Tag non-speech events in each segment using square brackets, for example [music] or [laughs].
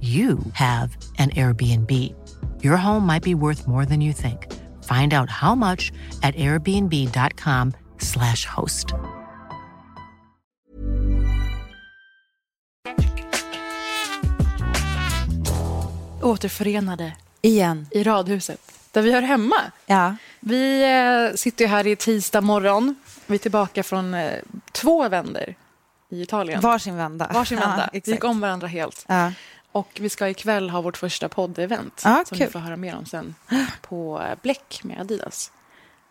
you have an Airbnb. Your home might be worth more than you think. Find out how much at airbnb.com/slash host. Återförenade Igen. i radhuset, där vi hör hemma. Ja. Vi eh, sitter ju här i tisdag morgon. Vi är tillbaka från eh, två vändor i Italien. Varsin vända. Varsin vända. Ja, vi gick om varandra helt. Ja. Och vi ska ikväll ha vårt första poddevent Ja, som kul. ni får höra mer om sen på eh, Bläck med Adidas.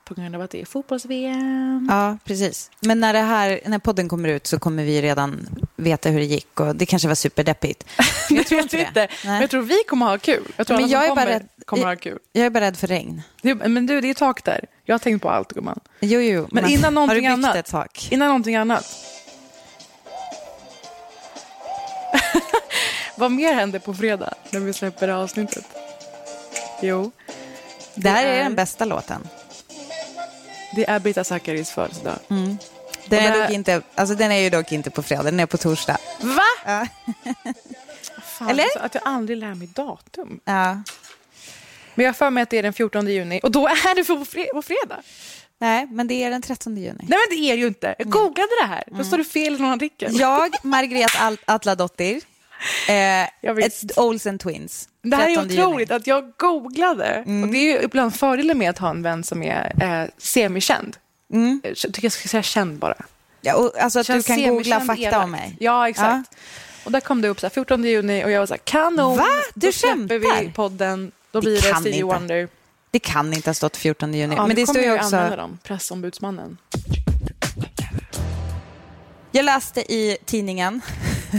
På grund av att det är fotbolls-VM. ja, precis. Men när, det här, när podden kommer ut så kommer vi redan veta hur det gick. Och det kanske var superdeppigt. [laughs] Men jag tror inte det. Men jag tror vi kommer ha kul. Jag tror Men jag är bara kommer rädd- kommer ha kul. Jag är bara rädd för regn. Men du, det är tak där. Jag har tänkt på allt, gumman. Jo, jo. Men innan har någonting du byggt annat. ett tak? Innan någonting annat. [laughs] Vad mer händer på fredag när vi släpper det här avsnittet? Jo, Det här är är- den bästa låten. det är Brita Zackaris födelsedag. Den Och är, dock inte, alltså, den är ju dock inte på fredag, den är på torsdag. Va? Ja. Fan, [laughs] Eller? alltså Att jag aldrig lär mig datum. Ja. Men jag har för mig att det är den 14 juni och då är det på, fre- på fredag. Nej, men det är den 13 juni. Nej men det är det ju inte. Jag googlade det här. Då står det fel i någon artikel. Jag, Margret Atladottir, eh, ett Olsen Twins. Det här är 13 juni. otroligt att jag googlade. Mm. Och det är ju ibland fördelen med att ha en vän som är eh, semikänd. Mm. Jag tycker jag ska säga känd bara. Ja, och, alltså att du kan googla fakta elak. om mig. Ja, exakt. Och där kom det upp så här, 14 juni och jag var så här, kanon. Va? Du Då släpper vi podden. Då Det blir det kan Stevie. Wonder. Det kan inte ha stått 14 juni. Ja, men det står ju också... använda dem. Pressombudsmannen. Jag läste i tidningen.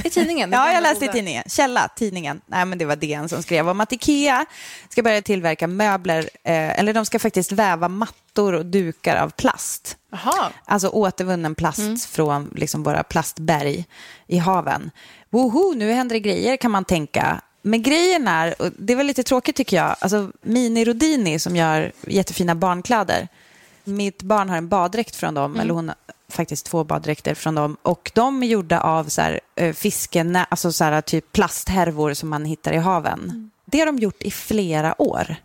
I tidningen? Ja, jag läste i tidningen. Källa, tidningen. Nej, men det var DN som skrev om att Ikea ska börja tillverka möbler, eh, eller de ska faktiskt väva mattor och dukar av plast. Jaha. Alltså återvunnen plast Mm. från liksom våra plastberg i haven. Woho, nu händer det grejer kan man tänka. Men grejen är, och det var lite tråkigt tycker jag, alltså Mini Rodini som gör jättefina barnkläder. Mitt barn har en baddräkt från dem, Mm. eller hon faktiskt två baddräkter från dem. Och de är gjorda av så här, eh, fisken, alltså så här, typ plasthärvor som man hittar i haven. Mm. Det har de gjort i flera år.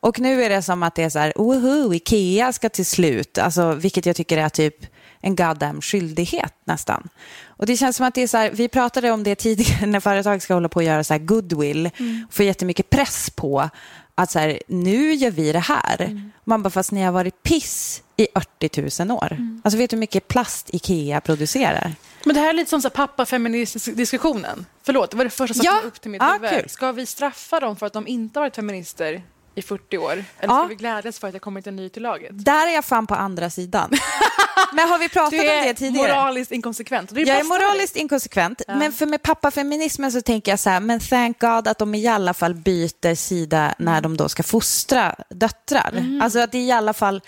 Och nu är det som att det är så här, woho, Ikea ska till slut, alltså, vilket jag tycker är typ en goddamn skyldighet nästan. Och det känns som att det är så här, vi pratade om det tidigare [laughs] när företag ska hålla på och göra så här goodwill, Mm. få jättemycket press på att så här, nu gör vi det här. Mm. Man bara, fast ni har varit piss i 80 000 år. Mm. Alltså vet du hur mycket plast Ikea producerar? Men det här är lite som pappa-feminist-diskussionen. Förlåt, det var det första som Ja. kom upp till mitt Ja, huvud. kul. Ska vi straffa dem för att de inte har varit feminister i 40 år? Eller Ja. ska vi glädjas för att det kommit en ny till laget? Där är jag fan på andra sidan. [laughs] Men har vi pratat Du om det är tidigare? moraliskt inkonsekvent. och Det är Jag är moraliskt inkonsekvent, men för med pappafeminismen så tänker jag så här, men thank God att de i alla fall byter sida när de då ska fostra döttrar. Mm. Alltså att det i alla fall,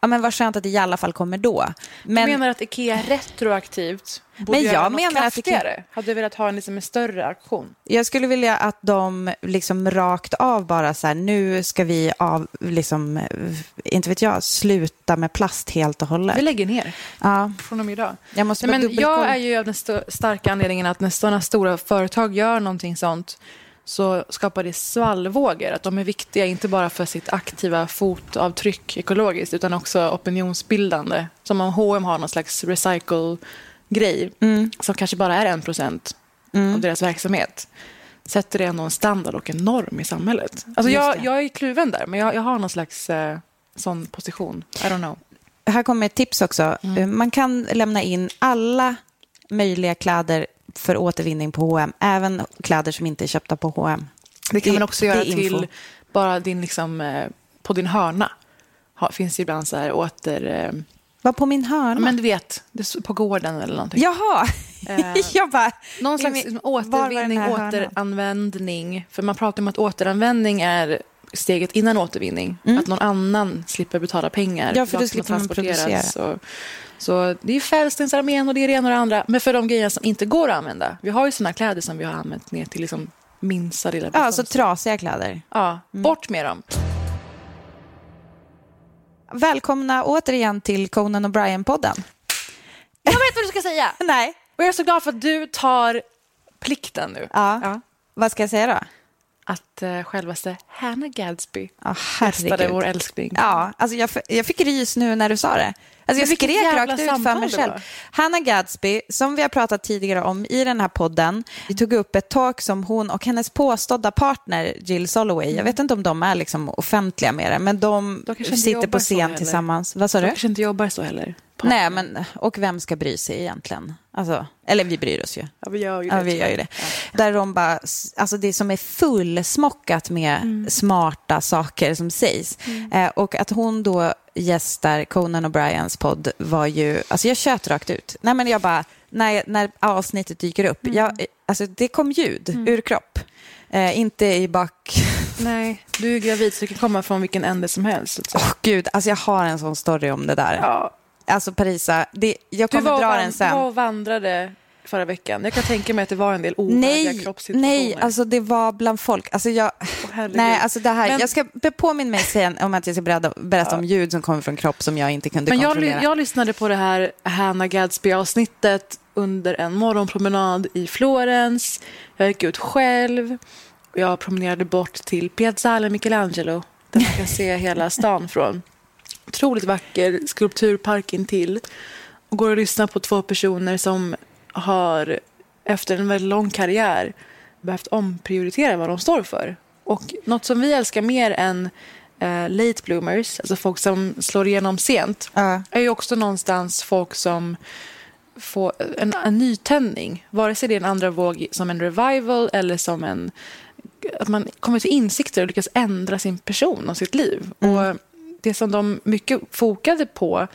ja men vad skönt att det i alla fall kommer då. Men, Du menar att Ikea retroaktivt borde Men göra jag något menar att Ikea- kraftigare? Hade du velat ha en, liksom, en större aktion? jag skulle vilja att de liksom rakt av bara så här, nu ska vi av, liksom, inte vet jag, sluta med plast helt och hållet. Vi lägger ner Ja, från och med idag. jag måste Nej, men jag är ju av den st- starka anledningen att när sådana stora företag gör någonting sånt så skapar det svallvågor. Att de är viktiga inte bara för sitt aktiva fotavtryck ekologiskt utan också opinionsbildande. Som om H&M har någon slags recycle-grej Mm. som kanske bara är en procent av deras verksamhet. sätter det ändå en standard och en norm i samhället. Alltså jag, jag är kluven där, men jag, jag har någon slags eh, sån position. I don't know. Här kommer ett tips också. Mm. Eh, Man kan lämna in alla möjliga kläder för återvinning på H&M, även kläder som inte är köpta på H&M. Det kan Det- man också göra till bara din, liksom, eh, på din hörna. Ha, finns ibland så här åter... Eh, Var på min hörna? ja, men du vet, på gården eller någonting. Jaha! Eh, [laughs] jag bara... Någon slags den återvinning, här hörnan? återanvändning. För man pratar om att återanvändning är steget innan återvinning. Att någon annan slipper betala pengar. Mm. Ja, för som slipper man transporteras. Så, så det är Fällstensarmén och det är det ena och det andra. Men för de grejer som inte går att använda. Vi har ju såna kläder som vi har använt ner till liksom minsta lilla Ja, beståndsdel. trasiga kläder. Ja, bort med dem. Välkomna återigen till Conan O'Brien-podden. Jag vet vad du ska säga. [laughs] Nej. Och jag är så glad för att du tar plikten nu. Ja. Vad ska jag säga då? Att uh, självaste Hannah Gadsby Ja, gästade vår älskling. Ja, alltså jag, jag fick rys nu när du sa det. Alltså jag skrek rakt ut för mig själv. Hannah Gadsby, som vi har pratat tidigare om i den här podden, vi tog upp ett talk som hon och hennes påstådda partner Jill Soloway, jag vet inte om de är liksom offentliga med det, men de, De sitter på scen tillsammans. Vad sa De du? kanske inte jobbar så heller. Nej, men och vem ska bry sig egentligen? Alltså, eller vi bryr oss ju. Ja, vi gör ju Ja, det. vi gör ju det. Där de bara, alltså det som är fullsmockat med Mm. smarta saker som sägs. Eh, och att hon då gästar Conan O'Briens podd var ju, alltså jag tjöt rakt ut. Nej men jag bara, när, när avsnittet dyker upp, Mm. jag, alltså det kom ljud ur kropp. Eh, inte i bak... [laughs] Nej, du är gravid så det kan komma från vilken ände som helst. Åh gud, alltså jag har en sån story om det där. Ja. Alltså Parisa, det, jag kommer dra den sen. du var och vandrade förra veckan. Jag kan tänka mig att det var en del Nej, kroppssituationer. nej, alltså det var bland folk. Alltså jag, nej, alltså det här, Men- jag ska påminna mig sen om att jag ska berätta, berätta om ljud som kommer från kropp som jag inte kunde Men jag, kontrollera. ly- jag lyssnade på det här Hannah Gadsby-avsnittet under en morgonpromenad i Florens. Jag gick ut själv. Jag promenerade bort till Piazzale Michelangelo där man kan se hela stan från. Otroligt vacker skulpturpark intill. Och går och lyssnar på två personer som har efter en väldigt lång karriär behövt omprioritera vad de står för. Och något som vi älskar mer än eh, late bloomers, alltså folk som slår igenom sent, Ja. är ju också någonstans folk som får en, en nytändning. Vare sig det är en andra våg som en revival eller som en... Att man kommer till insikter och lyckas ändra sin person och sitt liv. Och det som de mycket fokade på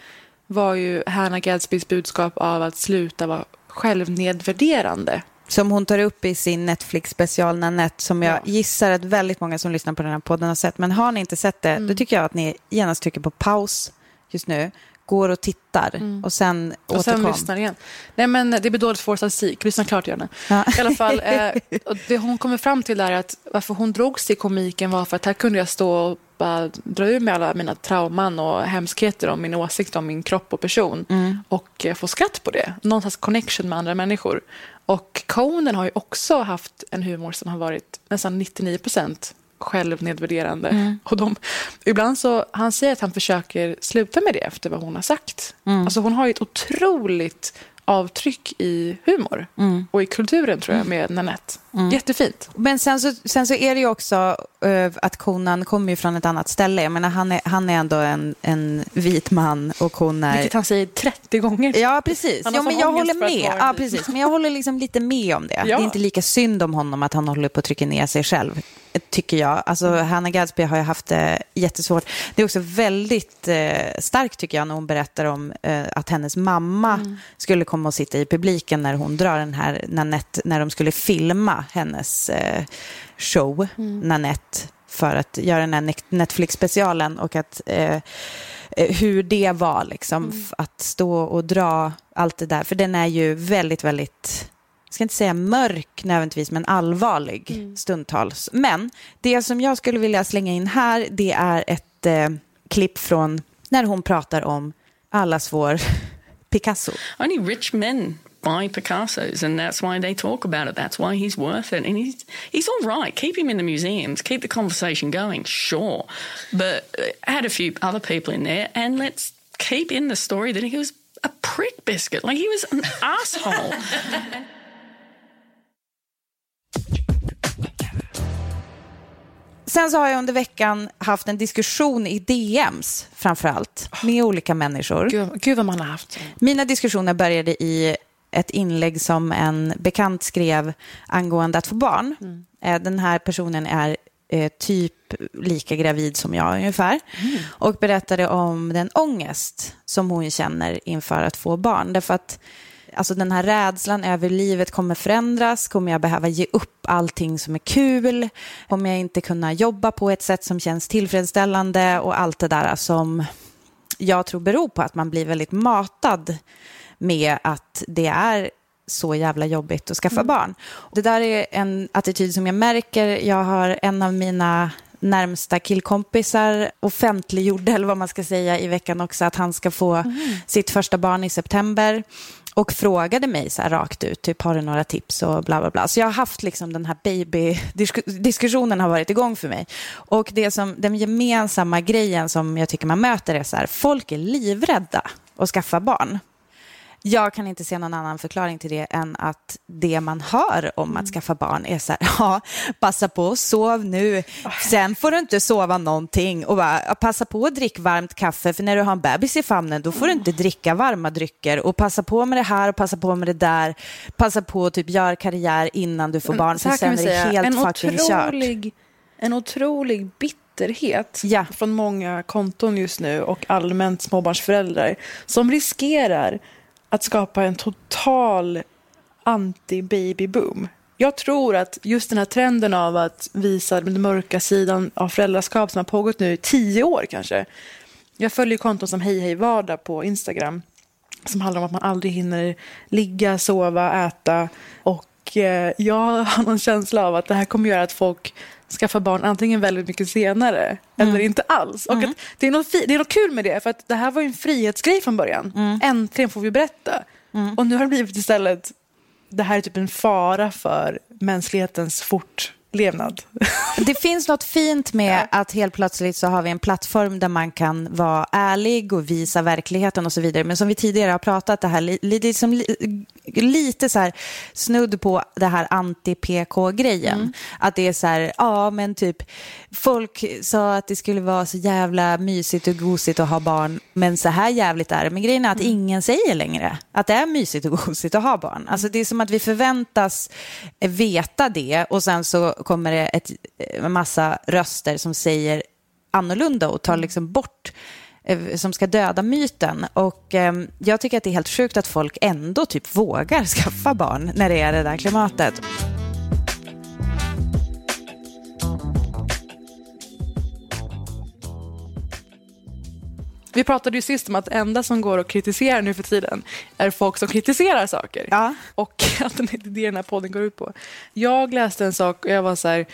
var ju Hannah Gadsbys budskap av att sluta vara självnedvärderande. Som hon tar upp i sin Netflix-special Nanette, som jag Ja. gissar att väldigt många som lyssnar på den här podden har sett. Men har ni inte sett det, Mm. då tycker jag att ni genast trycker på paus just nu, går och tittar och sen Mm. Och återkom. sen lyssnar igen. Nej, men det blir dåligt för vår statistik. Lyssna klart gärna. Ja. I alla fall, eh, [laughs] och det hon kommer fram till är att varför hon drogs till komiken var för att här kunde jag stå och bara dra ur med alla mina trauman och hemskheter om min åsikt om min kropp och person och eh, få skratt på det. Någon slags connection med andra människor. Och Conan har ju också haft en humor som har varit nästan 99 procent självnedvärderande. [laughs] Och de, ibland så, han säger att han försöker sluta med det efter vad hon har sagt. Alltså hon har ju ett otroligt avtryck i humor och i kulturen tror jag med Nanette. Jättefint. Men sen så, sen så är det ju också eh, att Conan kommer ju från ett annat ställe. Jag menar, han, är, han är ändå en, en vit man och hon är... Vilket han säger 30 gånger. Ja, precis. Ja, men jag håller med. Ja, precis. Men jag håller liksom lite med om det. Ja. Det är inte lika synd om honom att han håller på att trycka ner sig själv, tycker jag. Alltså, Hannah Gadsby har ju haft det jättesvårt. Det är också väldigt eh, starkt, tycker jag, när hon berättar om eh, att hennes mamma Mm. skulle komma och sitta i publiken när hon drar den här Nanette, när de skulle filma hennes eh, show, Mm. Nanette, för att göra den här Net- Netflix-specialen och att eh, eh, hur det var liksom, Mm. att stå och dra allt det där. För den är ju väldigt, väldigt, jag ska inte säga mörk nödvändigtvis, men allvarlig Mm. stundtals. Men det som jag skulle vilja slänga in här, det är ett eh, klipp från när hon pratar om allas vår [laughs] Picasso. Only rich men buy Picassos, and that's why they talk about it. That's why he's worth it, and he's he's all right. Keep him in the museums. Keep the conversation going, sure, but uh, add a few other people in there, and let's keep in the story that he was a prick biscuit. Like he was an [laughs] asshole. Sen så har jag under veckan haft en diskussion i DMs framför allt med olika människor. Gud, gud vad man har haft. Mina diskussioner började i ett inlägg som en bekant skrev angående att få barn. Eh, Den här personen är eh, typ lika gravid som jag ungefär. Och berättade om den ångest som hon känner inför att få barn. Därför att alltså den här rädslan över livet kommer förändras, kommer jag behöva ge upp allting som är kul, kommer jag inte kunna jobba på ett sätt som känns tillfredsställande? Och allt det där som jag tror beror på att man blir väldigt matad med att det är så jävla jobbigt att skaffa barn. Det där är en attityd som jag märker. Jag har en av mina närmsta killkompisar offentliggjorde, eller vad man ska säga, i veckan också att han ska få sitt första barn i september och frågade mig så här rakt ut, typ har du några tips och bla bla bla. Så jag har haft liksom den här baby-diskussionen har varit igång för mig. Och det som, den gemensamma grejen som jag tycker man möter är så här, folk är livrädda att skaffa barn. Jag kan inte se någon annan förklaring till det än att det man hör om att skaffa barn är så här, [laughs] ja, passa på och sov nu, sen får du inte sova någonting. Och bara, passa på att dricka varmt kaffe för när du har en bebis i famnen då får du inte dricka varma drycker. Och passa på med det här och passa på med det där, passa på att typ göra karriär innan du får barn Så för sen är det helt en fucking kört. otrolig, en otrolig bitterhet Ja. från många konton just nu och allmänt småbarnsföräldrar som riskerar att skapa en total anti-baby-boom. Jag tror att just den här trenden av att visa den mörka sidan av föräldraskap som har pågått nu i tio år kanske. Jag följer konton som Hej Hej Vardag på Instagram som handlar om att man aldrig hinner ligga, sova, äta. Och eh, jag har någon känsla av att det här kommer göra att folk skaffar barn antingen väldigt mycket senare eller inte alls. Och att det, är något det är något kul med det, för att det här var ju en frihetsgrej från början. Äntligen får vi berätta. Och nu har det blivit istället, det här är typ en fara för mänsklighetens fortlevnad. [laughs] Det finns något fint med att helt plötsligt så har vi en plattform där man kan vara ärlig och visa verkligheten och så vidare. Men som vi tidigare har pratat, det här, li, li, liksom, li, lite så här snudd på det här anti-PK-grejen. Att det är så här, ja men typ, folk sa att det skulle vara så jävla mysigt och gosigt att ha barn, men så här jävligt är det. Men grejen är att ingen säger längre att det är mysigt och gosigt att ha barn. Alltså det är som att vi förväntas veta det och sen så kommer det ett, en massa röster som säger annorlunda och tar liksom bort eh, som ska döda myten. Och eh, jag tycker att det är helt sjukt att folk ändå typ vågar [laughs] skaffa barn när det är det där klimatet. Vi pratade ju sist om att det enda som går att kritisera nu för tiden är folk som kritiserar saker. Ja. Och [laughs] att det är det den här podden går ut på. Jag läste en sak och jag var så här,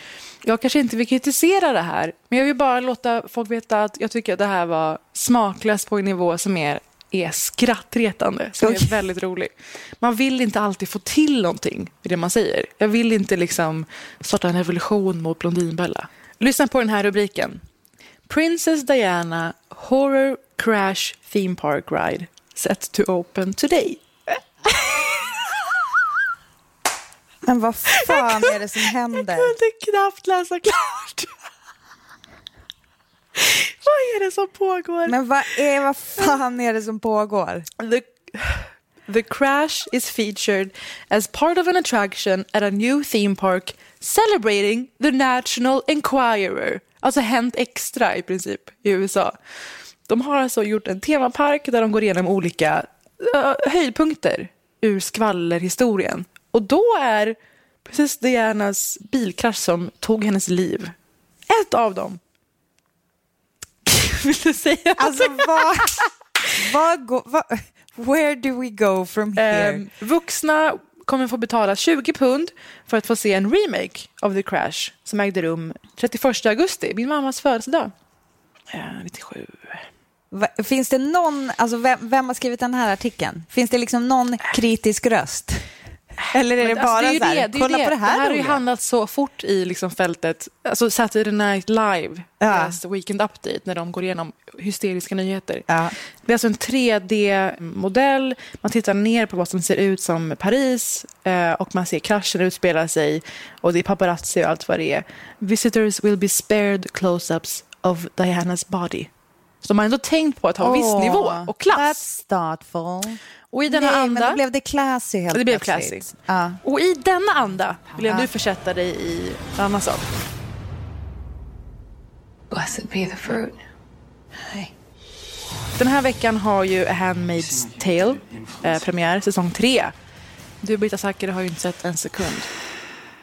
jag kanske inte vill kritisera det här, men jag vill bara låta folk veta att jag tycker att det här var smaklöst på en nivå som är, är skrattretande, som är väldigt rolig. Man vill inte alltid få till någonting i det man säger. Jag vill inte liksom starta en revolution mot Blondinbella. Lyssna på den här rubriken. Princess Diana Horror Crash Theme Park Ride set to open today. Men vad [laughs] fan är det som Jag händer? kunde knappt läsa klart. Vad är det som pågår? Men vad, är, vad fan är det som pågår? The, the crash is featured as part of an attraction at a new theme park celebrating the National Enquirer. Alltså Hänt Extra i princip i USA. De har alltså gjort en temapark där de går igenom olika uh, höjdpunkter ur skvallerhistorien. Och då är precis Dianas bilkrasch som tog hennes liv ett av dem. [laughs] Vill du säga Alltså vad, [laughs] vad, gå- vad, where do we go from here? Ehm, vuxna kommer få betala 20 pund för att få se en remake av The Crash som ägde rum 31 augusti, min mammas födelsedag. Eh, 97. Finns det någon, alltså vem, vem har skrivit den här artikeln? Finns det liksom någon kritisk röst? Eller är det Men bara alltså, så här, det, det är kolla det. på det här Det här har ju handlat så fort i liksom fältet. Alltså Saturday Night Live, Ja. Weekend Update, när de går igenom hysteriska nyheter. Ja. Det är alltså en 3D-modell. Man tittar ner på vad som ser ut som Paris eh, och man ser kraschen utspela sig och det är paparazzi och allt vad det är. Visitors will be spared close-ups of Dianas body. Så de har ändå tänkt på att ha viss Åh, nivå och klass. That's thoughtful. Och i denna Nej, anda... men då blev det classy helt Det blev classy. Ja. Och i denna anda vill jag Ja. nu försätta dig i en annan sak. Blessed be the fruit. Den här veckan har ju A Handmaid's Tale eh, premiär, säsong tre. Du, Britta Zackari, har ju inte sett en sekund.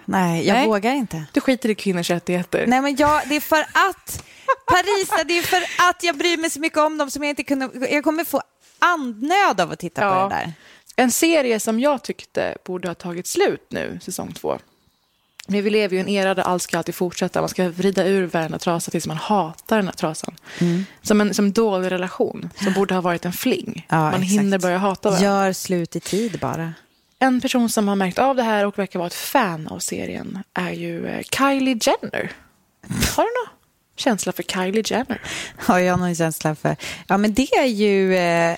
Nej, jag Nej. vågar inte. Du skiter i kvinnors rättigheter. Nej, men jag, det är för att Parisa, det är för att jag bryr mig så mycket om dem som jag inte kunde... Jag kommer få andnöd av att titta Ja. på det där. En serie som jag tyckte borde ha tagit slut nu, säsong två. Men vi lever ju i en era där allt ska alltid fortsätta. Man ska vrida ur varenda trasa tills man hatar den här trasan. Mm. Som en som dålig relation som borde ha varit en fling. Ja, man exakt. hinner börja hata varandra. Gör slut i tid bara. En person som har märkt av det här och verkar vara ett fan av serien är ju eh, Kylie Jenner. Har du någon känsla för Kylie Jenner? Har jag någon känsla för. Ja, men det är ju eh,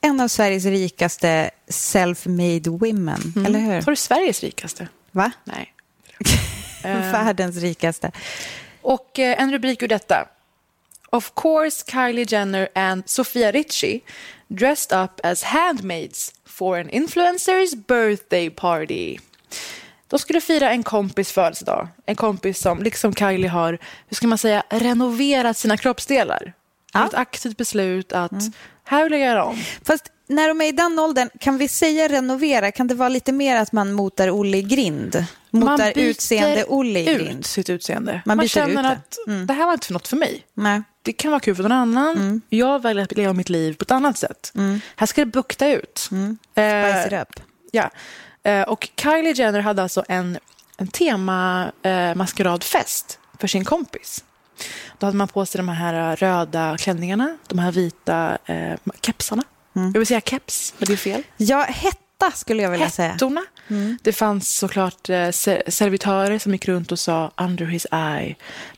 en av Sveriges rikaste self-made women, eller hur? Har du Sveriges rikaste? Va? Nej. [laughs] Världens rikaste. Och eh, en rubrik ur detta. Of course Kylie Jenner and Sofia Richie dressed up as handmaids for an influencer's birthday party. De skulle fira en kompis födelsedag. En kompis som, liksom Kylie, har hur ska man säga, renoverat sina kroppsdelar. Ja. Ett aktivt beslut att här vill jag göra om. Fast när de är i den åldern, kan vi säga renovera? Kan det vara lite mer att man motar Olle i grind? Motar byter utseende Olle i ut grind? sitt utseende. Man Man, byter känner ut det. Mm. att det här var inte för något för mig. Nej. Det kan vara kul för någon annan. Mm. Jag väljer att leva mitt liv på ett annat sätt. Här ska det bukta ut. Mm. Eh, Spice it up. ja. Eh, och Kylie Jenner hade alltså en, en tema eh, maskeradfest för sin kompis. Då hade man på sig de här röda klänningarna, de här vita eh, kepsarna. Mm. Jag vill säga keps, men det är fel. Ja, hetta skulle jag vilja säga. Hettorna. Det fanns såklart eh, ser- servitörer som gick runt och sa under his eye.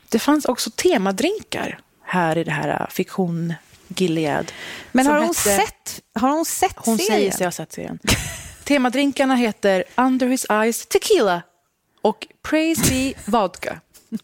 Det fanns också temadrinkar här i det här eh, fiktion Gilead. Men har hon, hette- sett, har hon sett Hon serien? säger sig ha sett serien. [laughs] Temadrinkarna heter Under his eyes tequila och Praise be vodka.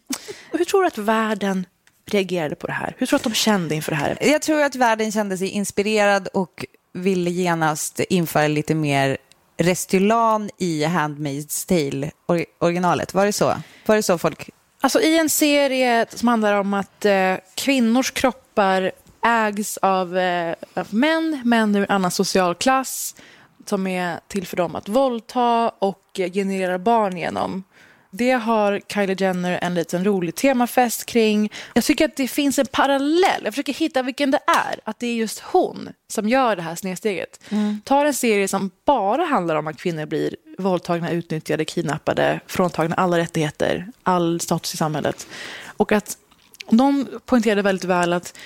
[laughs] Hur tror du att världen reagerade på det här? Hur tror du att de kände inför det här? Jag tror att världen kände sig inspirerad och ville genast införa lite mer Restylane i Handmaid's Tale, or- originalet. Var det så? Var det så folk... Alltså i en serie som handlar om att eh, kvinnors kroppar ägs av, eh, av män, män ur en annan social klass som är till för dem att våldta och eh, generera barn genom. Det har Kylie Jenner en liten rolig temafest kring. Jag tycker att det finns en parallell. Jag försöker hitta vilken det är. Att det är just hon som gör det här snedsteget. Tar en serie som bara handlar om att kvinnor blir våldtagna, utnyttjade, kidnappade, fråntagna alla rättigheter, all status i samhället. Och att de poängterade väldigt väl att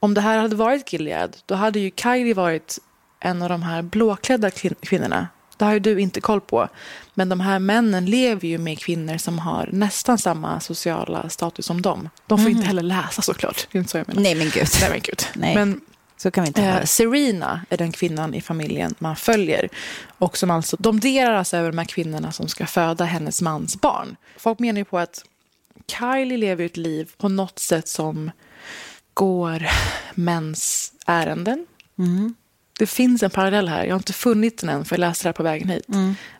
om det här hade varit Gilead, då hade ju Kylie varit en av de här blåklädda kvin- kvinnorna. Det har ju du inte koll på. Men de här männen lever ju med kvinnor som har nästan samma sociala status som dem. De får inte heller läsa såklart. Det är inte så jag menar. Nej, men gud. Nej, men gud. Nej. Men Så kan vi inte Eh. Serena är den kvinnan i familjen man följer och som alltså domderar alltså över de här kvinnorna som ska föda hennes mans barn. Folk menar ju på att Kylie lever ett liv på något sätt som går mäns ärenden. Det finns en parallell här. Jag har inte funnit den än för jag läste det här på vägen hit.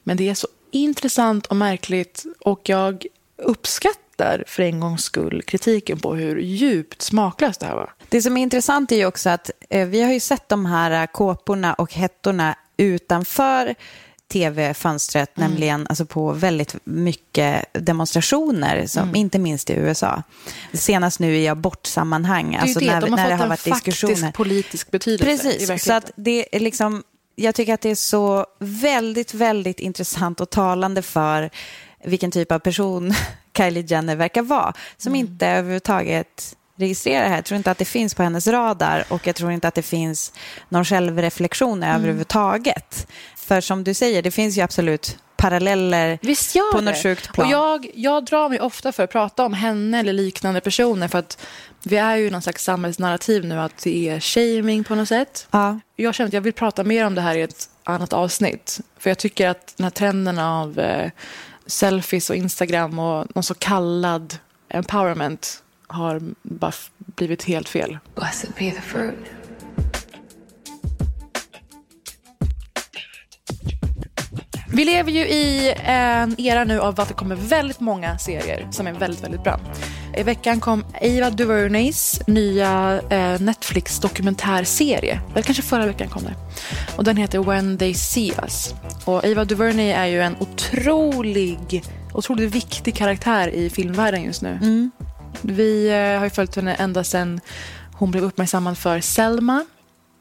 Men det är så intressant och märkligt och jag uppskattar för en gångs skull kritiken på hur djupt smaklöst det här var. Det som är intressant är ju också att eh, vi har ju sett de här eh, kåporna och hettorna utanför tv-fönstret, Mm. nämligen alltså på väldigt mycket demonstrationer, som, Mm. inte minst i USA. Senast nu i abortsammanhang, Det är alltså det, när, de har när det har varit diskussioner. politisk betydelse. Precis, så att det är liksom, jag tycker att det är så väldigt, väldigt intressant och talande för vilken typ av person [laughs] Kylie Jenner verkar vara, som Mm. inte överhuvudtaget registrerar det här. Jag tror inte att det finns på hennes radar och jag tror inte att det finns någon självreflektion Mm. överhuvudtaget. För som du säger, det finns ju absolut paralleller Visst gör på det. något sjukt plan. Och jag, jag drar mig ofta för att prata om henne eller liknande personer för att vi är ju i någon slags samhällsnarrativ nu att det är shaming på något sätt. Ja. Jag känner att jag vill prata mer om det här i ett annat avsnitt. För jag tycker att den här trenden av eh, selfies och Instagram och någon så kallad empowerment har bara blivit helt fel. Blessed be the fruit. Vi lever ju i en era nu av att det kommer väldigt många serier som är väldigt, väldigt bra. I veckan kom Ava DuVernays nya eh, Netflix-dokumentärserie. Eller kanske förra veckan kom det. Och den heter When They See Us. Och Ava DuVernay är ju en otrolig, otroligt viktig karaktär i filmvärlden just nu. Vi eh, har ju följt henne ända sedan hon blev uppmärksammad för Selma.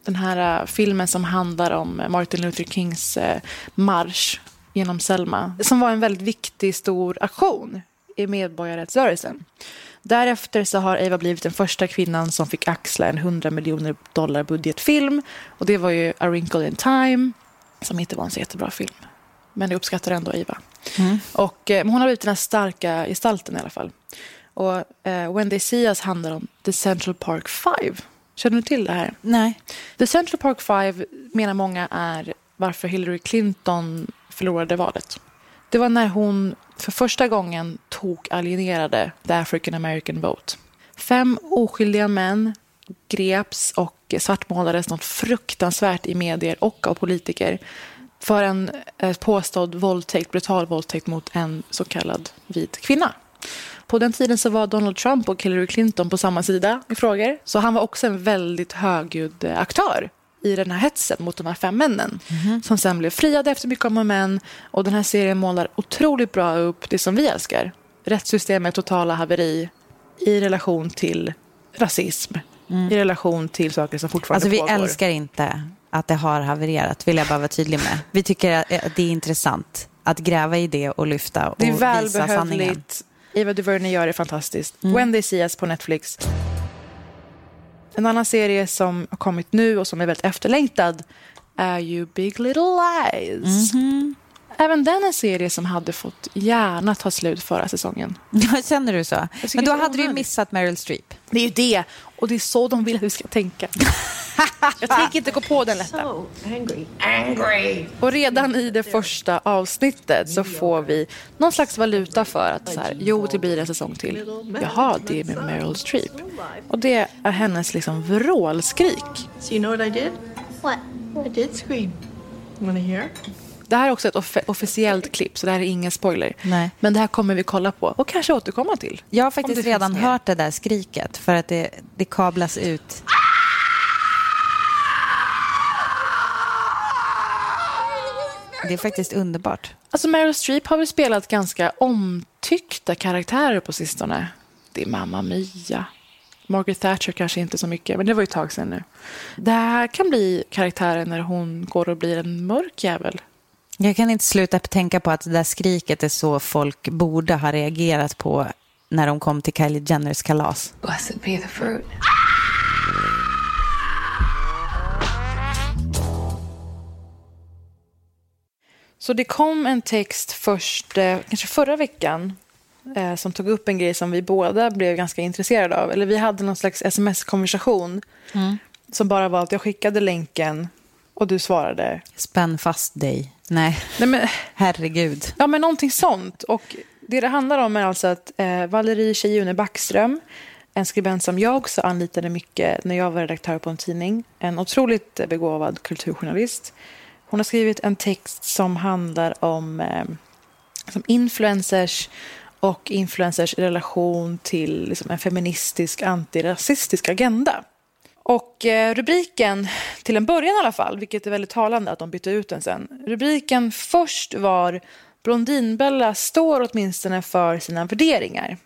Den här eh, filmen som handlar om eh, Martin Luther Kings eh, marsch genom Selma. Som var en väldigt viktig, stor aktion i medborgarrättsrörelsen. Därefter så har Eva blivit den första kvinnan som fick axla en 100 miljoner dollar budgetfilm. Och det var ju A Wrinkle in Time, som inte var en så jättebra film. Men jag uppskattar ändå Eva. Och, eh, hon har blivit den här starka gestalten i alla fall. Och eh, When They See Us handlar om The Central Park Five. Känner du till det här? Nej. The Central Park Five menar många är varför Hillary Clinton förlorade valet. Det var när hon för första gången tog alienerade the African American vote. Fem oskyldiga män greps och svartmålades något fruktansvärt i medier och av politiker för en eh, påstådd våldtäkt, brutal våldtäkt mot en så kallad vit kvinna. På den tiden så var Donald Trump och Hillary Clinton på samma sida i frågor. Så han var också en väldigt högljudd eh, aktör i den här hetsen mot de här fem männen. Som sen blev friade efter mycket om och men. Och den här serien målar otroligt bra upp det som vi älskar. Rättssystemets totala haveri i relation till rasism. I relation till saker som fortfarande Alltså vi pågår. älskar inte att det har havererat, vill jag bara vara tydlig med. Vi tycker att det är intressant att gräva i det och lyfta och Det är visa sanningen. Eva DuVernay gör det fantastiskt. When They See Us på Netflix. En annan serie som har kommit nu och som är väldigt efterlängtad är ju Big Little Lies. Även den en serie som hade fått gärna ta slut förra säsongen. Känner du så? Men då hade du ju missat Meryl Streep. Det är ju det. Och det är så de vill att vi ska tänka. Jag tänker inte gå på den lätta. Angry. Angry. Och redan i det första avsnittet så får vi någon slags valuta för att så här, jo, det blir en säsong till. Jaha, det är med Meryl Streep. Och det är hennes liksom vrålskrik. So you know what I did? What? I did scream. Wanna hear? Det här är också ett off- officiellt klipp, så det här är ingen spoiler. Nej. Men det här kommer vi kolla på och kanske återkomma till. Jag har faktiskt redan hört det där skriket för att det, det kablas ut. Det är faktiskt underbart. Alltså Meryl Streep har väl spelat ganska omtyckta karaktärer på sistone. Det är Mamma Mia. Margaret Thatcher kanske inte så mycket, men det var ju ett tag sedan nu. Det här kan bli karaktären när hon går och blir en mörk jävel. Jag kan inte sluta tänka på att det där skriket är så folk borde ha reagerat på när de kom till Kylie Jenners kalas. Blessed be the fruit. Så det kom en text först, eh, kanske förra veckan, eh, som tog upp en grej som vi båda blev ganska intresserade av. Eller vi hade någon slags sms-konversation som bara var att jag skickade länken och du svarade. Spänn fast dig. Nej, Nej, men, herregud. ja, men någonting sånt. Och det det handlar om är alltså att eh, Valerie Tjejune Backström, en skribent som jag också anlitade mycket när jag var redaktör på en tidning, en otroligt begåvad kulturjournalist. Hon har skrivit en text som handlar om eh, som influencers och influencers relation till liksom, en feministisk antirasistisk agenda. Och eh, rubriken, till en början i alla fall, vilket är väldigt talande att de bytte ut den sen. Rubriken först var Blondinbella står åtminstone för sina värderingar.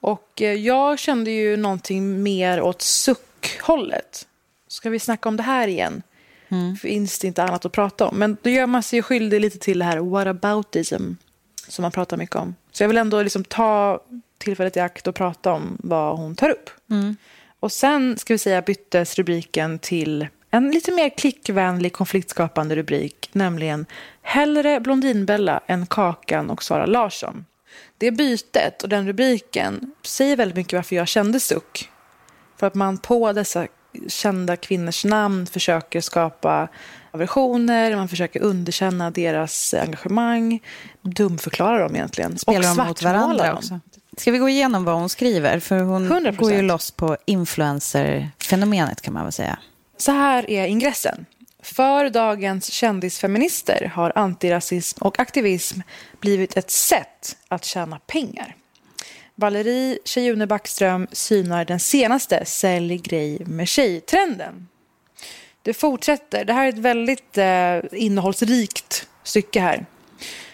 Och eh, jag kände ju någonting mer åt suckhållet. Ska vi snacka om det här igen? Finns det inte annat att prata om? Men då gör man sig skyldig lite till det här whataboutism som man pratar mycket om. Så jag vill ändå liksom ta tillfället i akt och prata om vad hon tar upp. Och sen ska vi säga byttes rubriken till en lite mer klickvänlig konfliktskapande rubrik, nämligen Hellre Blondinbella än Kakan och Sara Larsson. Det bytet och den rubriken säger väldigt mycket varför jag kände suck. För att man på dessa kända kvinnors namn försöker skapa aversioner, man försöker underkänna deras engagemang, dumförklara dem egentligen. Spelar och de mot varandra dem. också? Ska vi gå igenom vad hon skriver? För hon 100%. går ju loss på influencer-fenomenet kan man väl säga. Så här är ingressen. För dagens kändisfeminister har antirasism och aktivism blivit ett sätt att tjäna pengar. Valerie Tjejune Backström synar den senaste sälj grej med tjej-trenden. Det fortsätter. Det här är ett väldigt eh, innehållsrikt stycke här.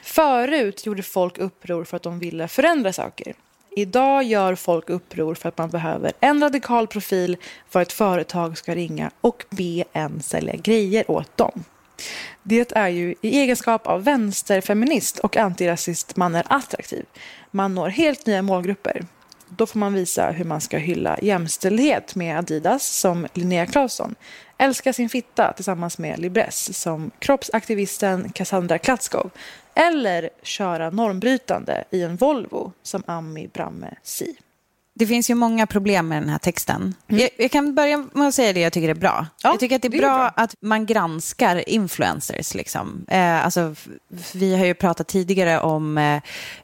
Förut gjorde folk uppror för att de ville förändra saker. Idag gör folk uppror för att man behöver en radikal profil för att ett företag ska ringa och be en sälja grejer åt dem. Det är ju i egenskap av vänsterfeminist och antirasist man är attraktiv. Man når helt nya målgrupper. Då får man visa hur man ska hylla jämställdhet med Adidas som Linnea Claesson, älska sin fitta tillsammans med Libresse som kroppsaktivisten Cassandra Klatskov eller köra normbrytande i en Volvo som Ami Bramme Si. Det finns ju många problem med den här texten. Jag, jag kan börja med att säga det jag tycker är bra. Ja, jag tycker att det är, det är bra, bra. att man granskar influencers. Liksom. Eh, alltså, vi har ju pratat tidigare om eh,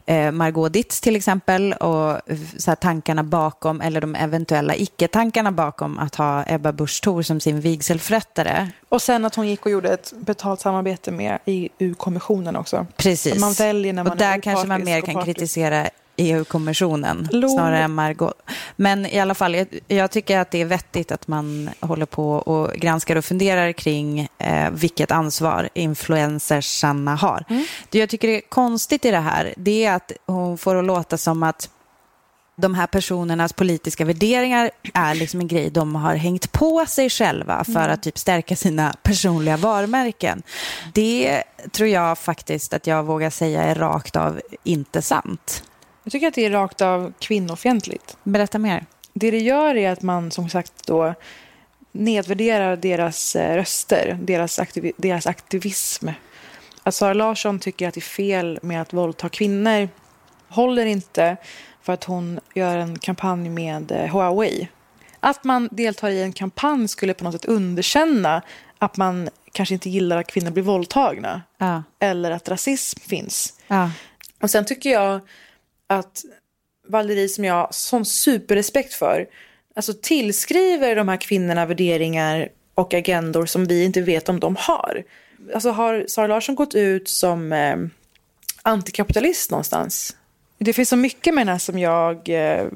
eh, Margot Ditz till exempel och så här, tankarna bakom, eller de eventuella icke-tankarna bakom att ha Ebba Busch Thor som sin vigselförrättare. Och sen att hon gick och gjorde ett betalt samarbete med EU-kommissionen också. Precis. Så man väljer när man och där är kanske man mer kan kritisera EU-kommissionen snarare än Margot. Men i alla fall, jag, jag tycker att det är vettigt att man håller på och granskar och funderar kring eh, vilket ansvar influencersarna har. Mm. Det jag tycker är konstigt i det här, det är att hon får att låta som att de här personernas politiska värderingar är liksom en grej de har hängt på sig själva för att typ stärka sina personliga varumärken. Det tror jag faktiskt att jag vågar säga är rakt av inte sant. Jag tycker att det är rakt av kvinnofientligt. Berätta mer. Det det gör är att man som sagt då nedvärderar deras eh, röster, deras, aktivi- deras aktivism. Att Sara Larsson tycker att det är fel med att våldta kvinnor håller inte för att hon gör en kampanj med eh, Huawei. Att man deltar i en kampanj skulle på något sätt underkänna att man kanske inte gillar att kvinnor blir våldtagna Ja. eller att rasism finns. Ja. Och sen tycker jag att Valerie som jag har sån superrespekt för, alltså tillskriver de här kvinnorna värderingar och agendor som vi inte vet om de har. Alltså har Sara Larsson gått ut som eh, antikapitalist någonstans? Det finns så mycket med den här som jag eh,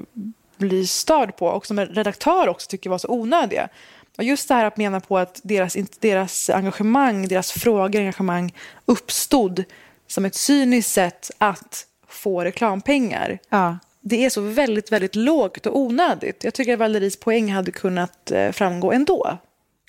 blir störd på och som en redaktör också tycker var så onödiga. Och just det här att mena på att deras, deras engagemang, deras frågor, engagemang uppstod som ett cyniskt sätt att få reklampengar. Ja. Det är så väldigt, väldigt lågt och onödigt. Jag tycker att Valeries poäng hade kunnat eh, framgå ändå.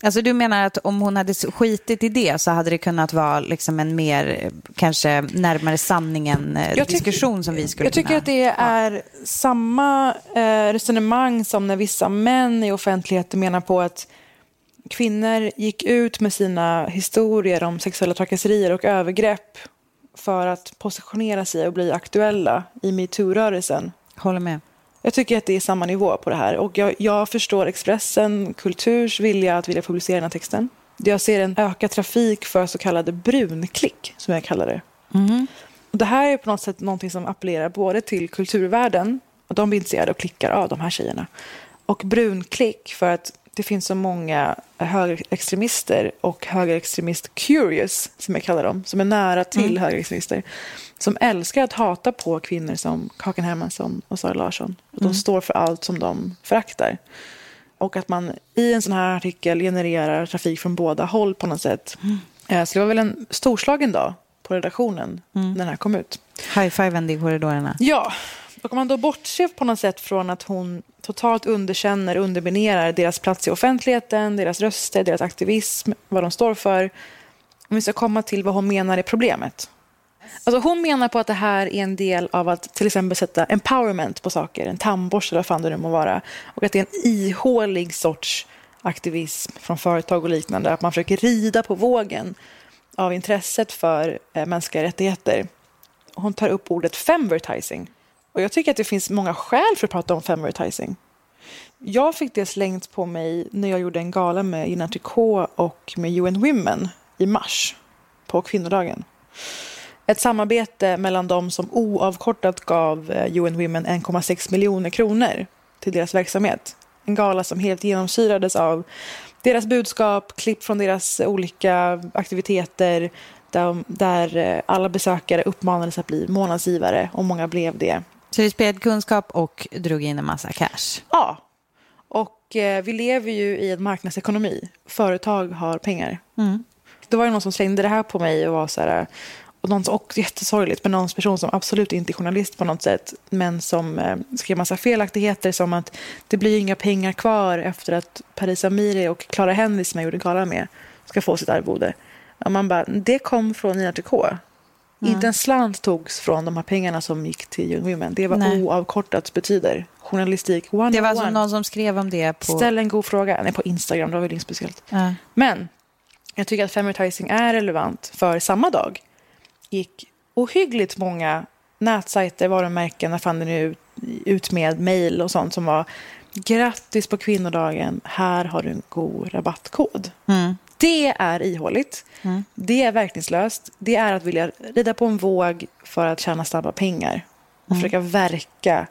Alltså du menar att om hon hade skitit i det så hade det kunnat vara liksom en mer, eh, kanske närmare sanningen eh, Jag tycker- diskussion som vi skulle Jag tycker kunna... att det är samma eh, resonemang som när vissa män i offentligheten menar på att kvinnor gick ut med sina historier om sexuella trakasserier och övergrepp för att positionera sig och bli aktuella i metoo-rörelsen. Håller med. Jag tycker att det är samma nivå på det här. Och jag, jag förstår Expressen Kulturs vilja att vilja publicera den här texten. Jag ser en ökad trafik för så kallade brunklick, som jag kallar det. Och det här är på något sätt någonting som appellerar både till kulturvärlden, och de blir intresserade och klickar av de här tjejerna, och brunklick för att det finns så många högerextremister och högerextremist-curious, som jag kallar dem, som är nära till högerextremister, som älskar att hata på kvinnor som Kakan Hermansson och Sara Larsson. Och de står för allt som de föraktar. Och att man i en sån här artikel genererar trafik från båda håll på något sätt. Eh, Så det var väl en storslagen dag på redaktionen när den här kom ut. High-fiven i korridorerna. Ja, och om man då bortser på något sätt från att hon totalt underkänner, underminerar deras plats i offentligheten, deras röster, deras aktivism, vad de står för. Om vi ska komma till vad hon menar är problemet. Alltså hon menar på att det här är en del av att till exempel sätta empowerment på saker, en tandborste eller vad fan det nu må vara. Och att det är en ihålig sorts aktivism från företag och liknande. Att man försöker rida på vågen av intresset för eh, mänskliga rättigheter. Hon tar upp ordet femvertising. Och jag tycker att det finns många skäl för att prata om femvertising. Jag fick det slängt på mig när jag gjorde en gala med United K och med UN Women i mars på kvinnodagen. Ett samarbete mellan dem som oavkortat gav eh, UN Women 1,6 miljoner kronor till deras verksamhet. En gala som helt genomsyrades av deras budskap, klipp från deras olika aktiviteter där, eh, alla besökare uppmanades att bli månadsgivare och många blev det. Så det spred kunskap och drog in en massa cash? Ja. Och eh, vi lever ju i en marknadsekonomi. Företag har pengar. Mm. Det var ju någon som slängde det här på mig och var så här... Och någon som, och jättesorgligt, men någon person som absolut inte är journalist på något sätt, men som eh, skrev massa felaktigheter som att det blir inga pengar kvar efter att Paris Amiri och Clara Henry som jag gjorde gala med ska få sitt arvode. Och man bara, det kom från Nina Tricot. Mm. Inte en slant togs från de här pengarna som gick till Young Women. Det var Nej. oavkortat betyder. Journalistik one Det var alltså one. någon som skrev om det på... Ställ en god fråga. Nej, på Instagram, det var väl inget speciellt. Ja. Men jag tycker att femvertising är relevant för samma dag gick ohyggligt många nätsajter, varumärken, när fan det nu ut med mejl och sånt som var grattis på kvinnodagen, här har du en god rabattkod. Mm. Det är ihåligt, det är verkningslöst, det är att vilja rida på en våg för att tjäna snabba pengar. Och försöka verka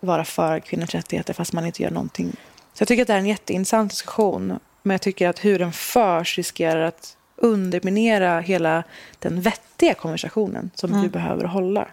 vara för kvinnors rättigheter fast man inte gör någonting. Så jag tycker att det är en jätteintressant diskussion men jag tycker att hur den förs riskerar att underminera hela den vettiga konversationen som vi behöver hålla.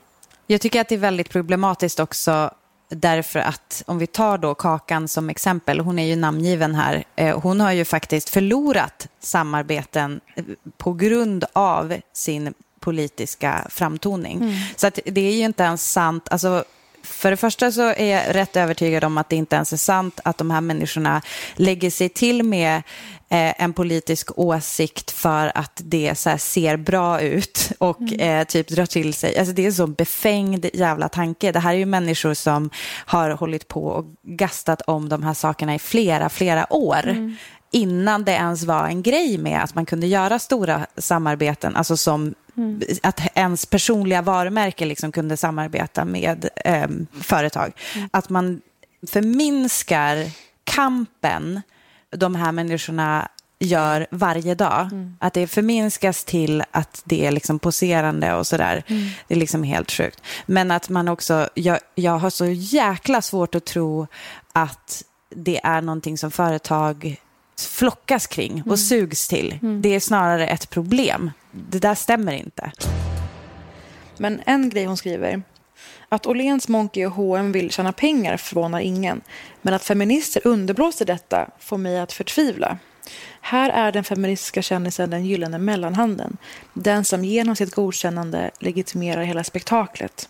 Jag tycker att det är väldigt problematiskt också därför att om vi tar då Kakan som exempel, hon är ju namngiven här, eh, hon har ju faktiskt förlorat samarbeten eh, på grund av sin politiska framtoning. Så att det är ju inte ens sant, alltså för det första så är jag rätt övertygad om att det inte ens är sant att de här människorna lägger sig till med eh, en politisk åsikt för att det här, ser bra ut och eh, typ drar till sig. Alltså det är en så befängd jävla tanke. Det här är ju människor som har hållit på och gastat om de här sakerna i flera, flera år. Innan det ens var en grej med att man kunde göra stora samarbeten, alltså som att ens personliga varumärke liksom kunde samarbeta med eh, företag. Att man förminskar kampen de här människorna gör varje dag. Att det förminskas till att det är liksom poserande och sådär. Det är liksom helt sjukt. Men att man också, jag, jag har så jäkla svårt att tro att det är någonting som företag flockas kring och sugs till. Det är snarare ett problem. Det där stämmer inte. Men en grej hon skriver. Att Åhléns, Monkey och H&M vill tjäna pengar förvånar ingen. Men att feminister underblåser detta får mig att förtvivla. Här är den feministiska kändisen den gyllene mellanhanden. Den som genom sitt godkännande legitimerar hela spektaklet.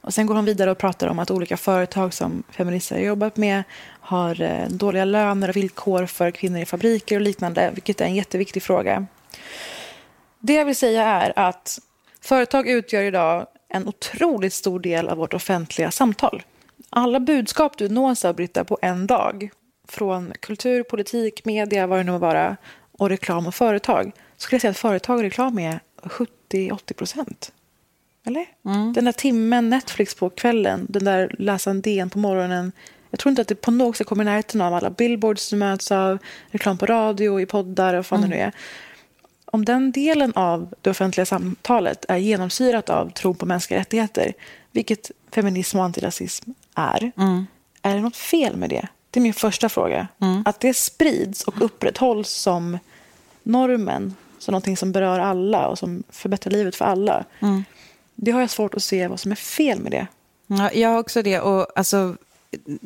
Och sen går hon vidare och pratar om att olika företag som feminister har jobbat med har eh, dåliga löner och villkor för kvinnor i fabriker och liknande, vilket är en jätteviktig fråga. Det jag vill säga är att företag utgör idag en otroligt stor del av vårt offentliga samtal. Alla budskap du nås av, Britta, på en dag från kultur, politik, media, vad det nu må vara, och reklam och företag, skulle jag säga att företag och reklam är 70-80 procent. Eller? Den där timmen Netflix på kvällen, den där läsa en DN på morgonen. Jag tror inte att det på något sätt kommer i närheten av alla billboards du möts av, reklam på radio, i poddar och vad fan det nu är. Om den delen av det offentliga samtalet är genomsyrat av tro på mänskliga rättigheter, vilket feminism och antirasism är, är det något fel med det? Det är min första fråga. Att det sprids och upprätthålls som normen, som någonting som berör alla och som förbättrar livet för alla. Det har jag svårt att se vad som är fel med det. Ja, jag har också det. Och alltså,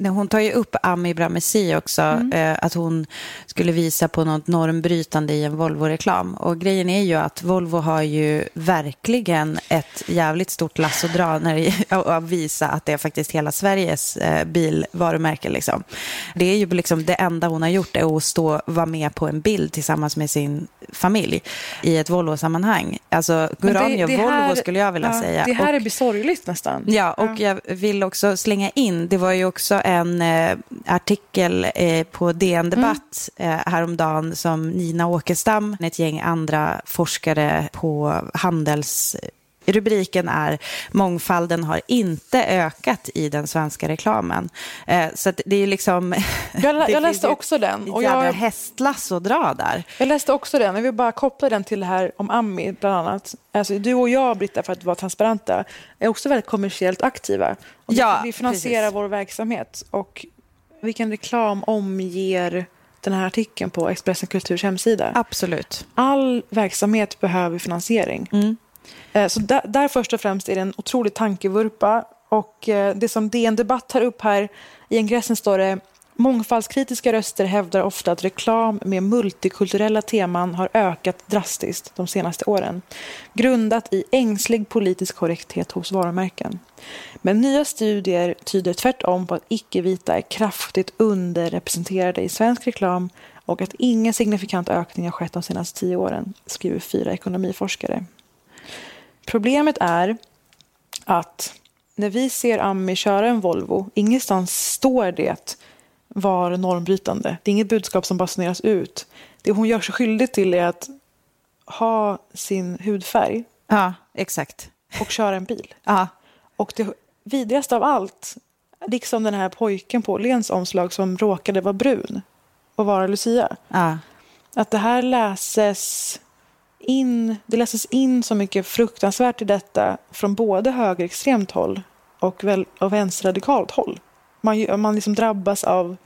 hon tar ju upp Ami Bramesi också, eh, att hon skulle visa på något normbrytande i en Volvo-reklam. Och grejen är ju att Volvo har ju verkligen ett jävligt stort lass att dra när det [laughs] att visa att det är faktiskt hela Sveriges eh, bilvarumärke. Liksom. Det är ju liksom det enda hon har gjort är att stå vara med på en bild tillsammans med sin familj i ett Volvo-sammanhang. Alltså, Guranio Volvo här- skulle jag vilja ja, säga. Det här Och- är sorgligt nästan. Ja, och jag vill också slänga in, det var ju också en eh, artikel eh, på DN Debatt mm. eh, häromdagen som Nina Åkestam, ett gäng andra forskare på Handels Rubriken är Mångfalden har inte ökat i den svenska reklamen. Eh, så det är liksom... Jag, [laughs] jag läste också den. Och jag hästlass att dra där. Jag läste också den. Jag vill bara koppla den till det här om Ami bland annat. Alltså, du och jag, Britta, för att vara transparenta, är också väldigt kommersiellt aktiva. Och ja, vi finansierar precis. vår verksamhet. Och vilken reklam omger den här artikeln på Expressen Kulturs hemsida? Absolut. All verksamhet behöver finansiering. Mm. Eh, så där, där, först och främst är det en otrolig tankevurpa. Och eh, det som DN Debatt tar upp här, i ingressen står det Mångfaldskritiska röster hävdar ofta att reklam med multikulturella teman har ökat drastiskt de senaste åren, grundat i ängslig politisk korrekthet hos varumärken. Men nya studier tyder tvärtom på att icke-vita är kraftigt underrepresenterade i svensk reklam och att ingen signifikant ökning har skett de senaste tio åren, skriver fyra ekonomiforskare. Problemet är att när vi ser Ami köra en Volvo, ingenstans står det var normbrytande. Det är inget budskap som basuneras ut. Det hon gör sig skyldig till är att ha sin hudfärg. Ja, exakt. Och köra en bil. Ja. Och det vidrigaste av allt, liksom den här pojken på Lens omslag som råkade vara brun och vara Lucia. Ja. Att det här läses in, det läses in så mycket fruktansvärt i detta från både högerextremt håll och, väl, och vänsterradikalt håll. Man, man liksom drabbas av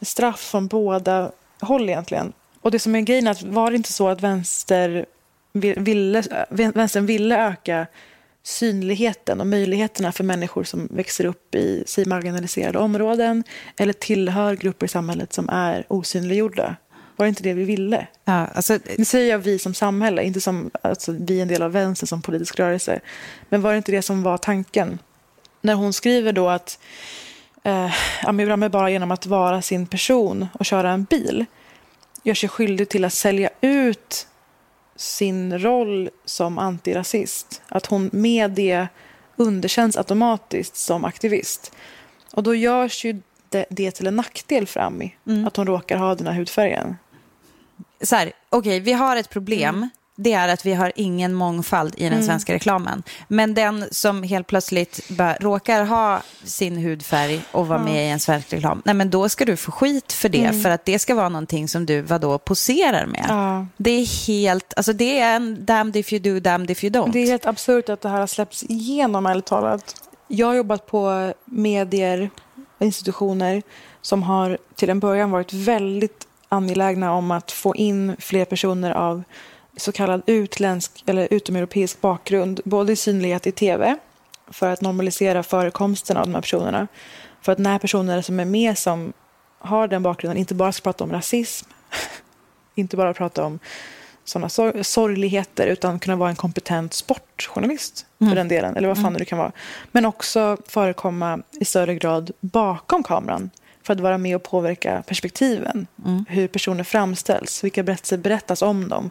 straff från båda håll egentligen. Och det som är grejen är att var det inte så att vänster ville, vänstern ville öka synligheten och möjligheterna för människor som växer upp i sig marginaliserade områden eller tillhör grupper i samhället som är osynliggjorda. Var det inte det vi ville? Ja, alltså, nu säger jag vi som samhälle, inte som alltså, vi en del av vänstern som politisk rörelse. Men var det inte det som var tanken? När hon skriver då att eh, Bramme bara genom att vara sin person och köra en bil gör sig skyldig till att sälja ut sin roll som antirasist. Att hon med det underkänns automatiskt som aktivist. Och då görs ju det, det till en nackdel för Ami, mm. att hon råkar ha den här hudfärgen så här, okej, okay, vi har ett problem. Mm. Det är att vi har ingen mångfald i den mm. svenska reklamen. Men den som helt plötsligt bara råkar ha sin hudfärg och vara med i en svensk reklam, nej men då ska du få skit för det. Mm. För att det ska vara någonting som du vadå, poserar med. Det är helt, alltså det är en damned if you do, damned if you don't. Det är helt absurt att det här har släppts igenom, ärligt talat. Jag har jobbat på medier, institutioner som har till en början varit väldigt angelägna om att få in fler personer av så kallad utländsk eller utomeuropeisk bakgrund, både i synlighet i tv för att normalisera förekomsten av de här personerna. För att när personer som är med som har den bakgrunden inte bara ska prata om rasism, [laughs] inte bara prata om sådana sor sorgligheter utan kunna vara en kompetent sportjournalist mm. för den delen, eller vad fan mm. det kan vara. Men också förekomma i större grad bakom kameran för att vara med och påverka perspektiven. Mm. Hur personer framställs, vilka berättelser berättas om dem.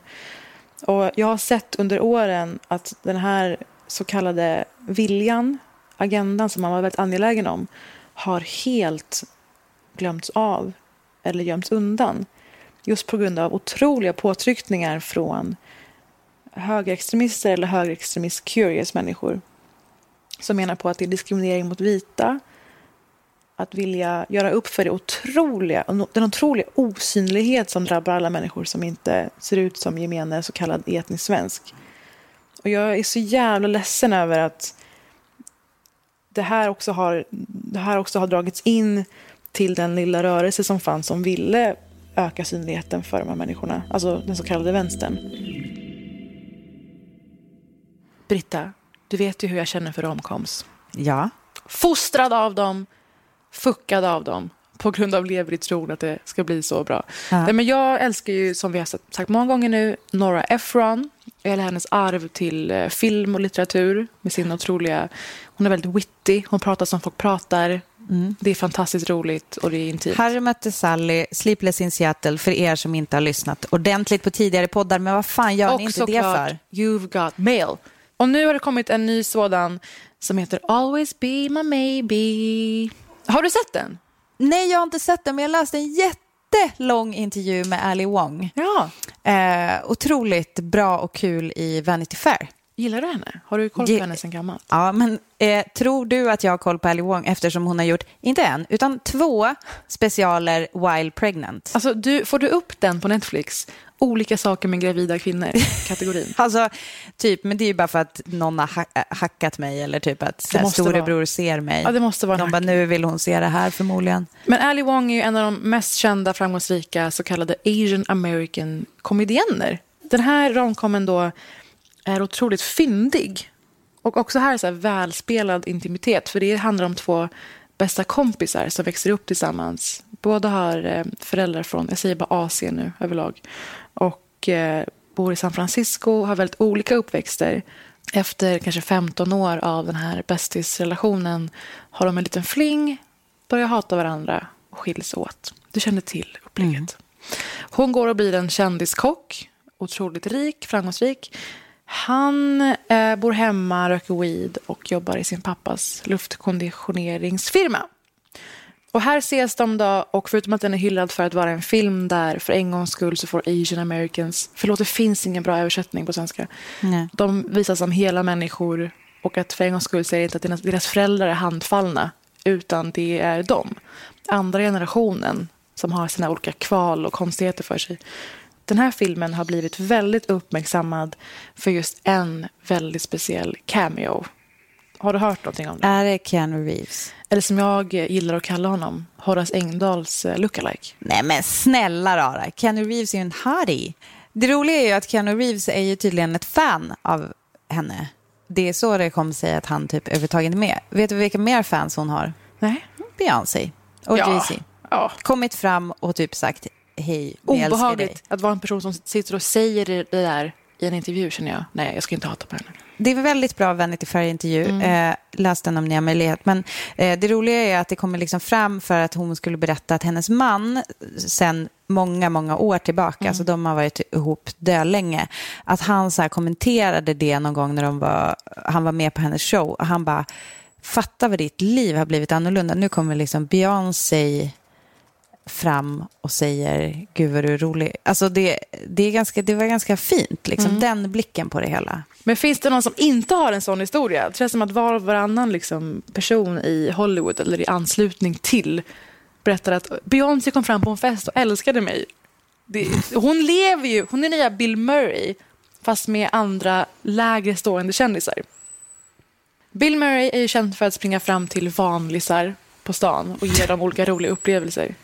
Och jag har sett under åren att den här så kallade viljan, agendan som man var väldigt angelägen om, har helt glömts av eller gömts undan. Just på grund av otroliga påtryckningar från högerextremister eller högerextremist-curious människor som menar på att det är diskriminering mot vita, att vilja göra upp för det otroliga, den otroliga osynlighet som drabbar alla människor som inte ser ut som gemene så kallad etnisk svensk. Och jag är så jävla ledsen över att det här också har, det här också har dragits in till den lilla rörelse som fanns som ville öka synligheten för de här människorna, alltså den så kallade vänstern. Britta, du vet ju hur jag känner för romcoms. Ja. Fostrad av dem, fuckad av dem på grund av lever i tron att det ska bli så bra. Ja. Nej, men jag älskar ju, som vi har sagt många gånger nu, Nora Ephron. Eller hennes arv till eh, film och litteratur med sin otroliga... Hon är väldigt witty, hon pratar som folk pratar. Mm. Det är fantastiskt roligt och det är intimt. Harry mötte Sally, Sleepless in Seattle, för er som inte har lyssnat ordentligt på tidigare poddar. Men vad fan gör och ni inte det för? You've got mail. Och nu har det kommit en ny sådan som heter Always be my maybe. Har du sett den? Nej, jag har inte sett den, men jag läste en jättelång intervju med Ali Wong. Ja. Eh, otroligt bra och kul i Vanity Fair. Gillar du henne? Har du koll på Ge- henne sen gammalt? Ja, men eh, tror du att jag har koll på Ali Wong eftersom hon har gjort, inte en, utan två specialer While Pregnant? Alltså, du, får du upp den på Netflix? Olika saker med gravida kvinnor, kategorin. [laughs] Alltså, typ, men det är ju bara för att någon har ha- hackat mig eller typ att så här, måste storebror ser mig. Ja, det måste vara De bara, nu vill hon se det här förmodligen. Men Ali Wong är ju en av de mest kända, framgångsrika så kallade Asian American komediener. Den här romcomen då är otroligt fyndig. Och också här så här välspelad intimitet. För det handlar om två bästa kompisar som växer upp tillsammans. Båda har eh, föräldrar från, jag säger bara Asien nu överlag. Och eh, bor i San Francisco, har väldigt olika uppväxter. Efter kanske 15 år av den här bästisrelationen har de en liten fling, börjar hata varandra och skiljs åt. Du känner till upplägget. Hon går och blir en kändiskock, otroligt rik, framgångsrik. Han eh, bor hemma, röker weed och jobbar i sin pappas luftkonditioneringsfirma. Och här ses de då, och förutom att den är hyllad för att vara en film där för en gångs skull så får Asian Americans, förlåt det finns ingen bra översättning på svenska, Nej. de visas som hela människor och att för en gångs skull det inte att deras föräldrar är handfallna utan det är de. Andra generationen som har sina olika kval och konstigheter för sig. Den här filmen har blivit väldigt uppmärksammad för just en väldigt speciell cameo. Har du hört någonting om det? Är det Keanu Reeves? Eller som jag gillar att kalla honom, Horace Engdahls eh, lookalike. Nej men snälla rara, Keanu Reeves är ju en hottie. Det roliga är ju att Keanu Reeves är ju tydligen ett fan av henne. Det är så det kommer sig att han typ överhuvudtaget är med. Vet du vilka mer fans hon har? Nej? Beyoncé och Ja. Jay-Z. Ja. Kommit fram och typ sagt hej, vi. Obehagligt att vara en person som sitter och säger det där i en intervju känner jag. Nej, jag ska inte hata på henne. Det är väldigt bra Vanity Fair-intervju. Mm. Eh, läs den om ni har möjlighet. Men eh, det roliga är att det kommer liksom fram för att hon skulle berätta att hennes man sen många, många år tillbaka, Mm. alltså de har varit ihop dölänge, att han så här kommenterade det någon gång när de var, han var med på hennes show. Och han bara, fatta vad ditt liv har blivit annorlunda. Nu kommer liksom Beyoncé fram och säger gud vad du är rolig. Alltså det, det, är ganska, det var ganska fint, liksom, Mm. den blicken på det hela. Men finns det någon som inte har en sån historia? Det känns som att var och varannan liksom, person i Hollywood eller i anslutning till berättar att Beyoncé kom fram på en fest och älskade mig. Det, hon lever ju, hon är nya Bill Murray fast med andra lägre stående kändisar. Bill Murray är ju känd för att springa fram till vanlisar på stan och ge dem olika roliga upplevelser.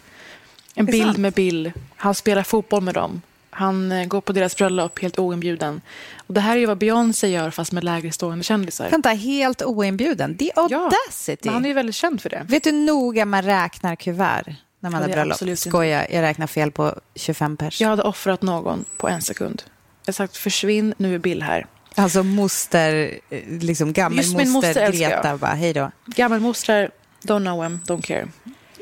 En bild sant. med Bill. Han spelar fotboll med dem. Han eh, går på deras bröllop helt oinbjuden. Och det här är ju vad Beyoncé gör fast med lägre stående kändisar. Vänta, helt oinbjuden. Det är Ja, audacity. Men han är ju väldigt känd för det. Vet du hur noga man räknar kuvert när man Ja, har bröllop? Skoja, jag räknar fel på 25 pers. Jag hade offrat någon på en sekund. Jag sagt försvinn, nu är Bill här. Alltså moster, eh, liksom gammelmoster Greta, bara hej då. Gammelmostrar, don't know him, don't care.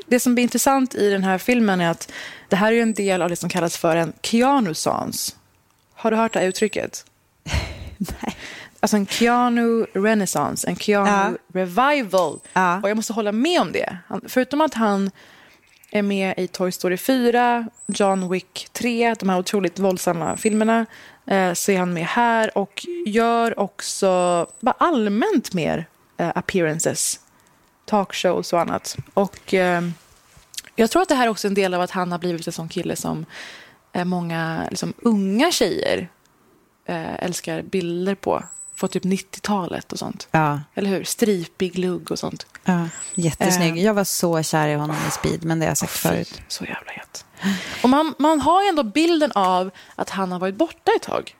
Det som blir intressant i den här filmen är att det här är en del av det som kallas för en Keanu-sans. Har du hört det här uttrycket? [laughs] Nej. Alltså en Keanu renaissance, en Keanu Ja. revival. Ja. Och jag måste hålla med om det. Förutom att han är med i Toy Story 4, John Wick 3, de här otroligt våldsamma filmerna, eh, så är han med här och gör också bara allmänt mer eh, appearances, talkshows och annat. Och eh, jag tror att det här är också en del av att han har blivit en sån kille som eh, många liksom, unga tjejer eh, älskar bilder på. På typ 90-talet och sånt. Ja, Eller hur? Stripig lugg och sånt. ja, jättesnygg. Eh. Jag var så kär i honom i Speed, men det har jag sagt Fy, förut. Så jävla het. Och man, man har ju ändå bilden av att han har varit borta ett tag.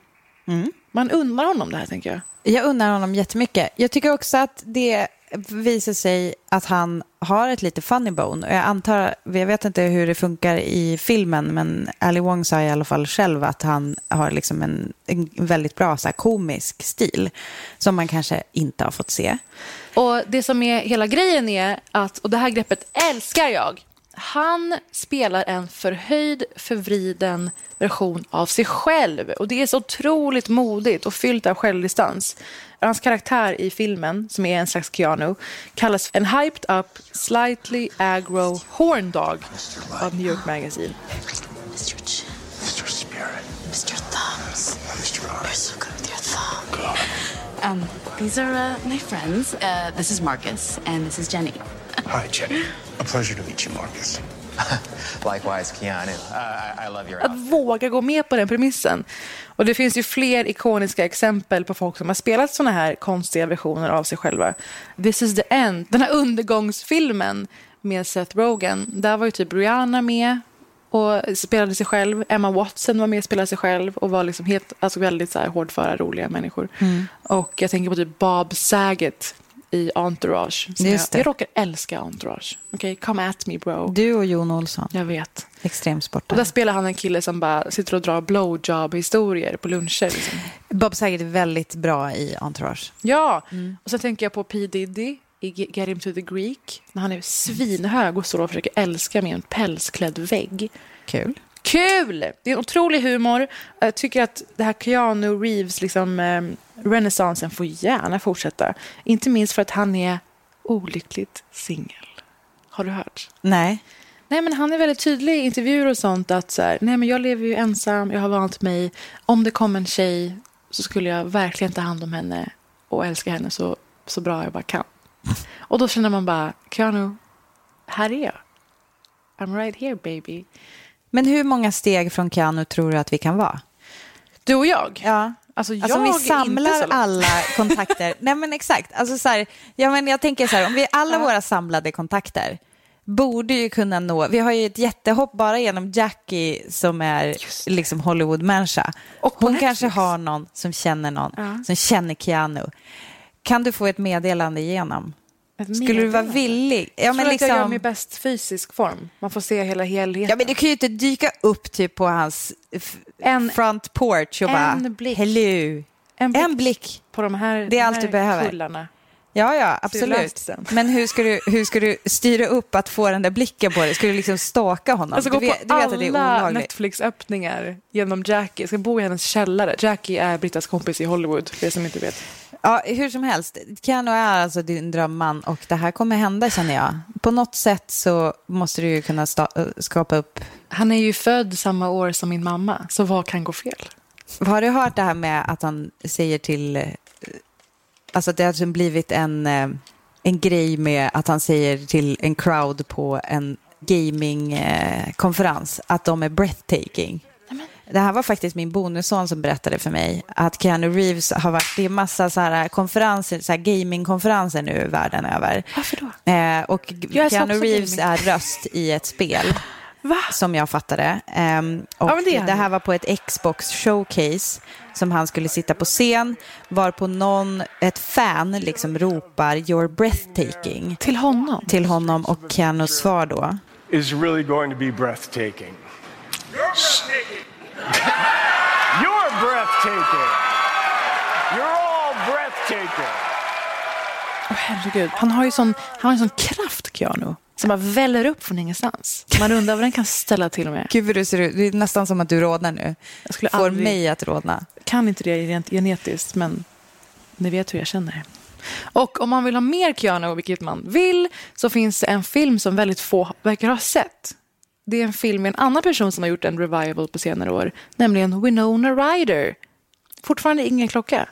Mm. Man undrar honom det här, tänker jag. Jag undrar honom jättemycket. Jag tycker också att det visar sig att han har ett lite funny bone. Och jag antar, jag vet inte hur det funkar i filmen, men Ali Wong sa i alla fall själv att han har liksom en, en väldigt bra så här, komisk stil som man kanske inte har fått se. Och det som är hela grejen är att, och det här greppet älskar jag, han spelar en förhöjd, förvriden version av sig själv. Och Det är så otroligt modigt och fyllt av självdistans. Hans karaktär i filmen, som är en slags Keanu, kallas en hyped up, slightly aggro horn dog av New York Magazine. Mr. Chin. Mr. Spirit. Mr. Thumbs. Mr. You're so good with your thumb. Um, these are uh, my friends. Uh, this is Marcus, and this is Jenny. Hi, Jenny. A pleasure to meet you, Marcus. [laughs] Likewise, Keanu. Uh, I, I love your Att våga gå med på den premissen. Och det finns ju fler ikoniska exempel på folk som har spelat såna här konstiga versioner av sig själva. This is the end, den här undergångsfilmen med Seth Rogen. Där var ju typ Rihanna med och spelade sig själv. Emma Watson var med och spelade sig själv och var liksom helt, alltså väldigt så här hårdföra, roliga människor. Och jag tänker på typ Bob Saget i Entourage. Just det. jag, jag råkar älska Entourage. Okej, come at me bro. Du och Jon Olsson, Jag vet. Och extremsportare. där spelar han en kille som bara sitter och drar blowjob-historier på luncher. Liksom. Bob Saget är väldigt bra i Entourage. Ja, och sen tänker jag på P Diddy i Ge- Get Him To The Greek. När han är svinhög och står och försöker älska med en pälsklädd vägg. Kul. Kul! Det är en otrolig humor. Jag tycker att det här Keanu Reeves, liksom, eh, renässansen får gärna fortsätta. Inte minst för att han är olyckligt singel. Har du hört? Nej. Nej, men han är väldigt tydlig i intervjuer och sånt att så här, nej, men jag lever ju ensam, jag har vant mig. Om det kom en tjej så skulle jag verkligen ta hand om henne och älska henne så, så bra jag bara kan. [laughs] Och då känner man bara, Keanu, här är jag. I'm right here baby. Men hur många steg från Keanu tror du att vi kan vara? Du och jag? Ja. Alltså, jag Alltså vi samlar alla kontakter. [laughs] Nej men exakt. Alltså så här, ja, men jag tänker så här, om vi alla våra samlade kontakter borde ju kunna nå, vi har ju ett jättehopp bara genom Jackie som är liksom Hollywood-människa. Hon kanske har någon som känner någon, Ja. som känner Keanu. Kan du få ett meddelande igenom? Skulle du vara villig? Ja, Jag tror att jag gör liksom, mig bäst fysisk form. Man får se hela helheten. ja, men du kan ju inte dyka upp typ på hans En- front porch och en bara, blick. hello. en blick, En blick. på de här, Det är allt du behöver. kullarna. Ja, ja, absolut. Men hur ska, du, hur ska du styra upp att få den där blicken på dig? Ska du liksom staka honom? Jag ska du gå vet, på du vet alla. Netflix-öppningar genom Jackie. Jag ska bo i hennes källare. Jackie är Brittas kompis i Hollywood, för er som inte vet. Ja, hur som helst, Keanu är alltså din drömman och det här kommer hända känner jag. På något sätt så måste du ju kunna äh, skapa upp... Han är ju född samma år som min mamma, så vad kan gå fel? Har du hört det här med att han säger till... eh, Alltså att det har liksom blivit en, eh, en grej med att han säger till en crowd på en gamingkonferens att de är breathtaking. Det här var faktiskt min bonusson som berättade för mig att Keanu Reeves har varit, det är massa så här konferenser, så här gamingkonferenser nu världen över. Varför då? Eh, och Keanu Reeves gaming. är röst i ett spel. Va? Som jag fattade. Ehm, och Ja, det det, här var på ett Xbox showcase som han skulle sitta på scen. Var på någon, ett fan liksom ropar “You're breathtaking” Till honom? till honom och Keanus svar då. Is really going to be breathtaking. You're breathtaking. [laughs] You're all breathtaking. Åh, herregud. Han har ju sån, han har ju sån kraft, Keanu, som bara väller upp från ingenstans. Man undrar vad den kan ställa till med. Gud du ser ut, det är nästan som att du rodnar nu. Jag skulle Får aldrig- mig att rodna. kan inte det rent genetiskt, men ni vet hur jag känner. Och om man vill ha mer Keanu, vilket man vill, så finns det en film som väldigt få verkar ha sett. Det är en film med en annan person som har gjort en revival på senare år, nämligen Winona Ryder. Fortfarande ingen klocka.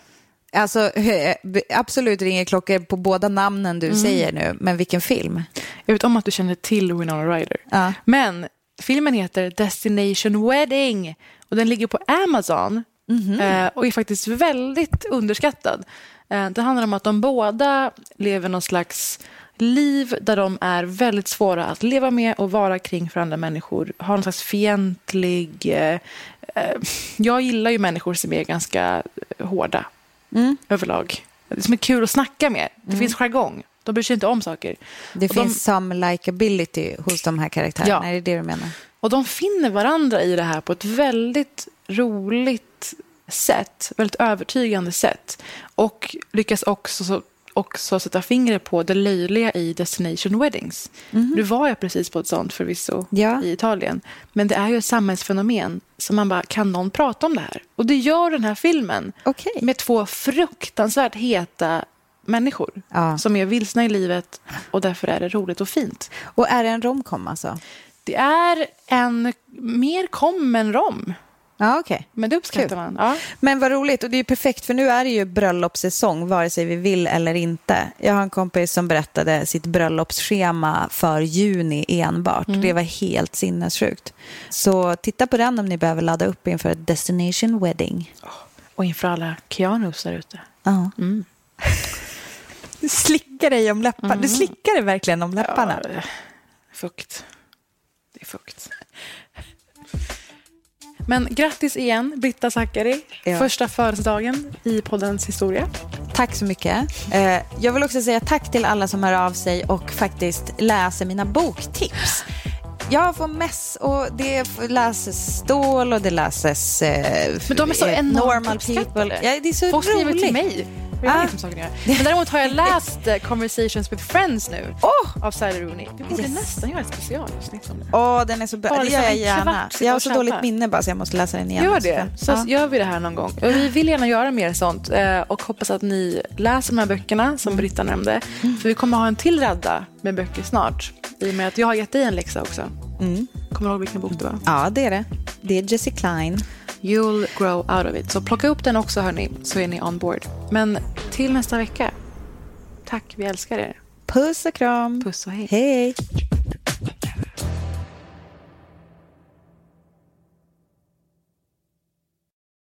Alltså, [laughs] absolut ringer klockor på båda namnen Mm. du säger nu, men vilken film? Jag vet om att du känner till Winona Ryder. Ja. Men filmen heter Destination Wedding och den ligger på Amazon eh, och är faktiskt väldigt underskattad. Eh, det handlar om att de båda lever någon slags liv där de är väldigt svåra att leva med och vara kring för andra människor. Har någon slags fientlig... Eh, eh, jag gillar ju människor som är ganska eh, hårda överlag. Som är kul att snacka med. Det finns jargong. De bryr sig inte om saker. Det Och de- finns some likability hos de här karaktärerna, Ja. är det det du menar? Och de finner varandra i det här på ett väldigt roligt sätt. Väldigt övertygande sätt. Och lyckas också så också sätta fingret på det löjliga i Destination Weddings. Du var ju precis på ett sånt förvisso Ja. i Italien. Men det är ju ett samhällsfenomen som man bara, kan någon prata om det här? Och det gör den här filmen Okej. med två fruktansvärt heta människor Ja. som är vilsna i livet och därför är det roligt och fint. Och är det en romcom alltså? Det är en mer kom än rom, Ja, okej. men det uppskattar man. Ja. Men vad roligt, och det är ju perfekt för nu är det ju bröllopssäsong vare sig vi vill eller inte. Jag har en kompis som berättade sitt bröllopsschema för juni enbart. Det var helt sinnessjukt. Så titta på den om ni behöver ladda upp inför ett destination wedding. Och inför alla Keanus där ute. Ja. [laughs] Du slickar dig om läpparna. Du slickar dig verkligen om läpparna. Ja, fukt. Det är fukt. Men grattis igen, Britta Zackari. Ja. Första födelsedagen i poddens historia. Tack så mycket. Eh, Jag vill också säga tack till alla som hör av sig och faktiskt läser mina boktips. Jag får mess och det läses Stål och det läses eh, Men de är så eh, enormt uppskattade. people. Ja, det är så Folk skriver till mig. Jag Ah. liksom saker. Men däremot har jag [laughs] läst eh, Conversations with Friends nu Åh! av Sally Rooney. Vi borde Yes. nästan göra ett specialavsnitt om det. Åh, den är så bra. Bara det liksom gör jag en gärna. Jag har så tjata. dåligt minne bara så jag måste läsa den igen. Gör det, så Ja. gör vi det här någon gång. Och vi vill gärna göra mer sånt eh, och hoppas att ni läser de här böckerna som Britta nämnde. För vi kommer ha en till radda med böcker snart. I och med att jag har gett dig en läxa också. Kommer du ihåg vilken bok det var? Ja, det är det. Det är Jessie Klein. You'll grow out of it. Så plocka upp den också hörni, så är ni on board. Men till nästa vecka. Tack, vi älskar er. Puss och kram. Puss och hej. Hej.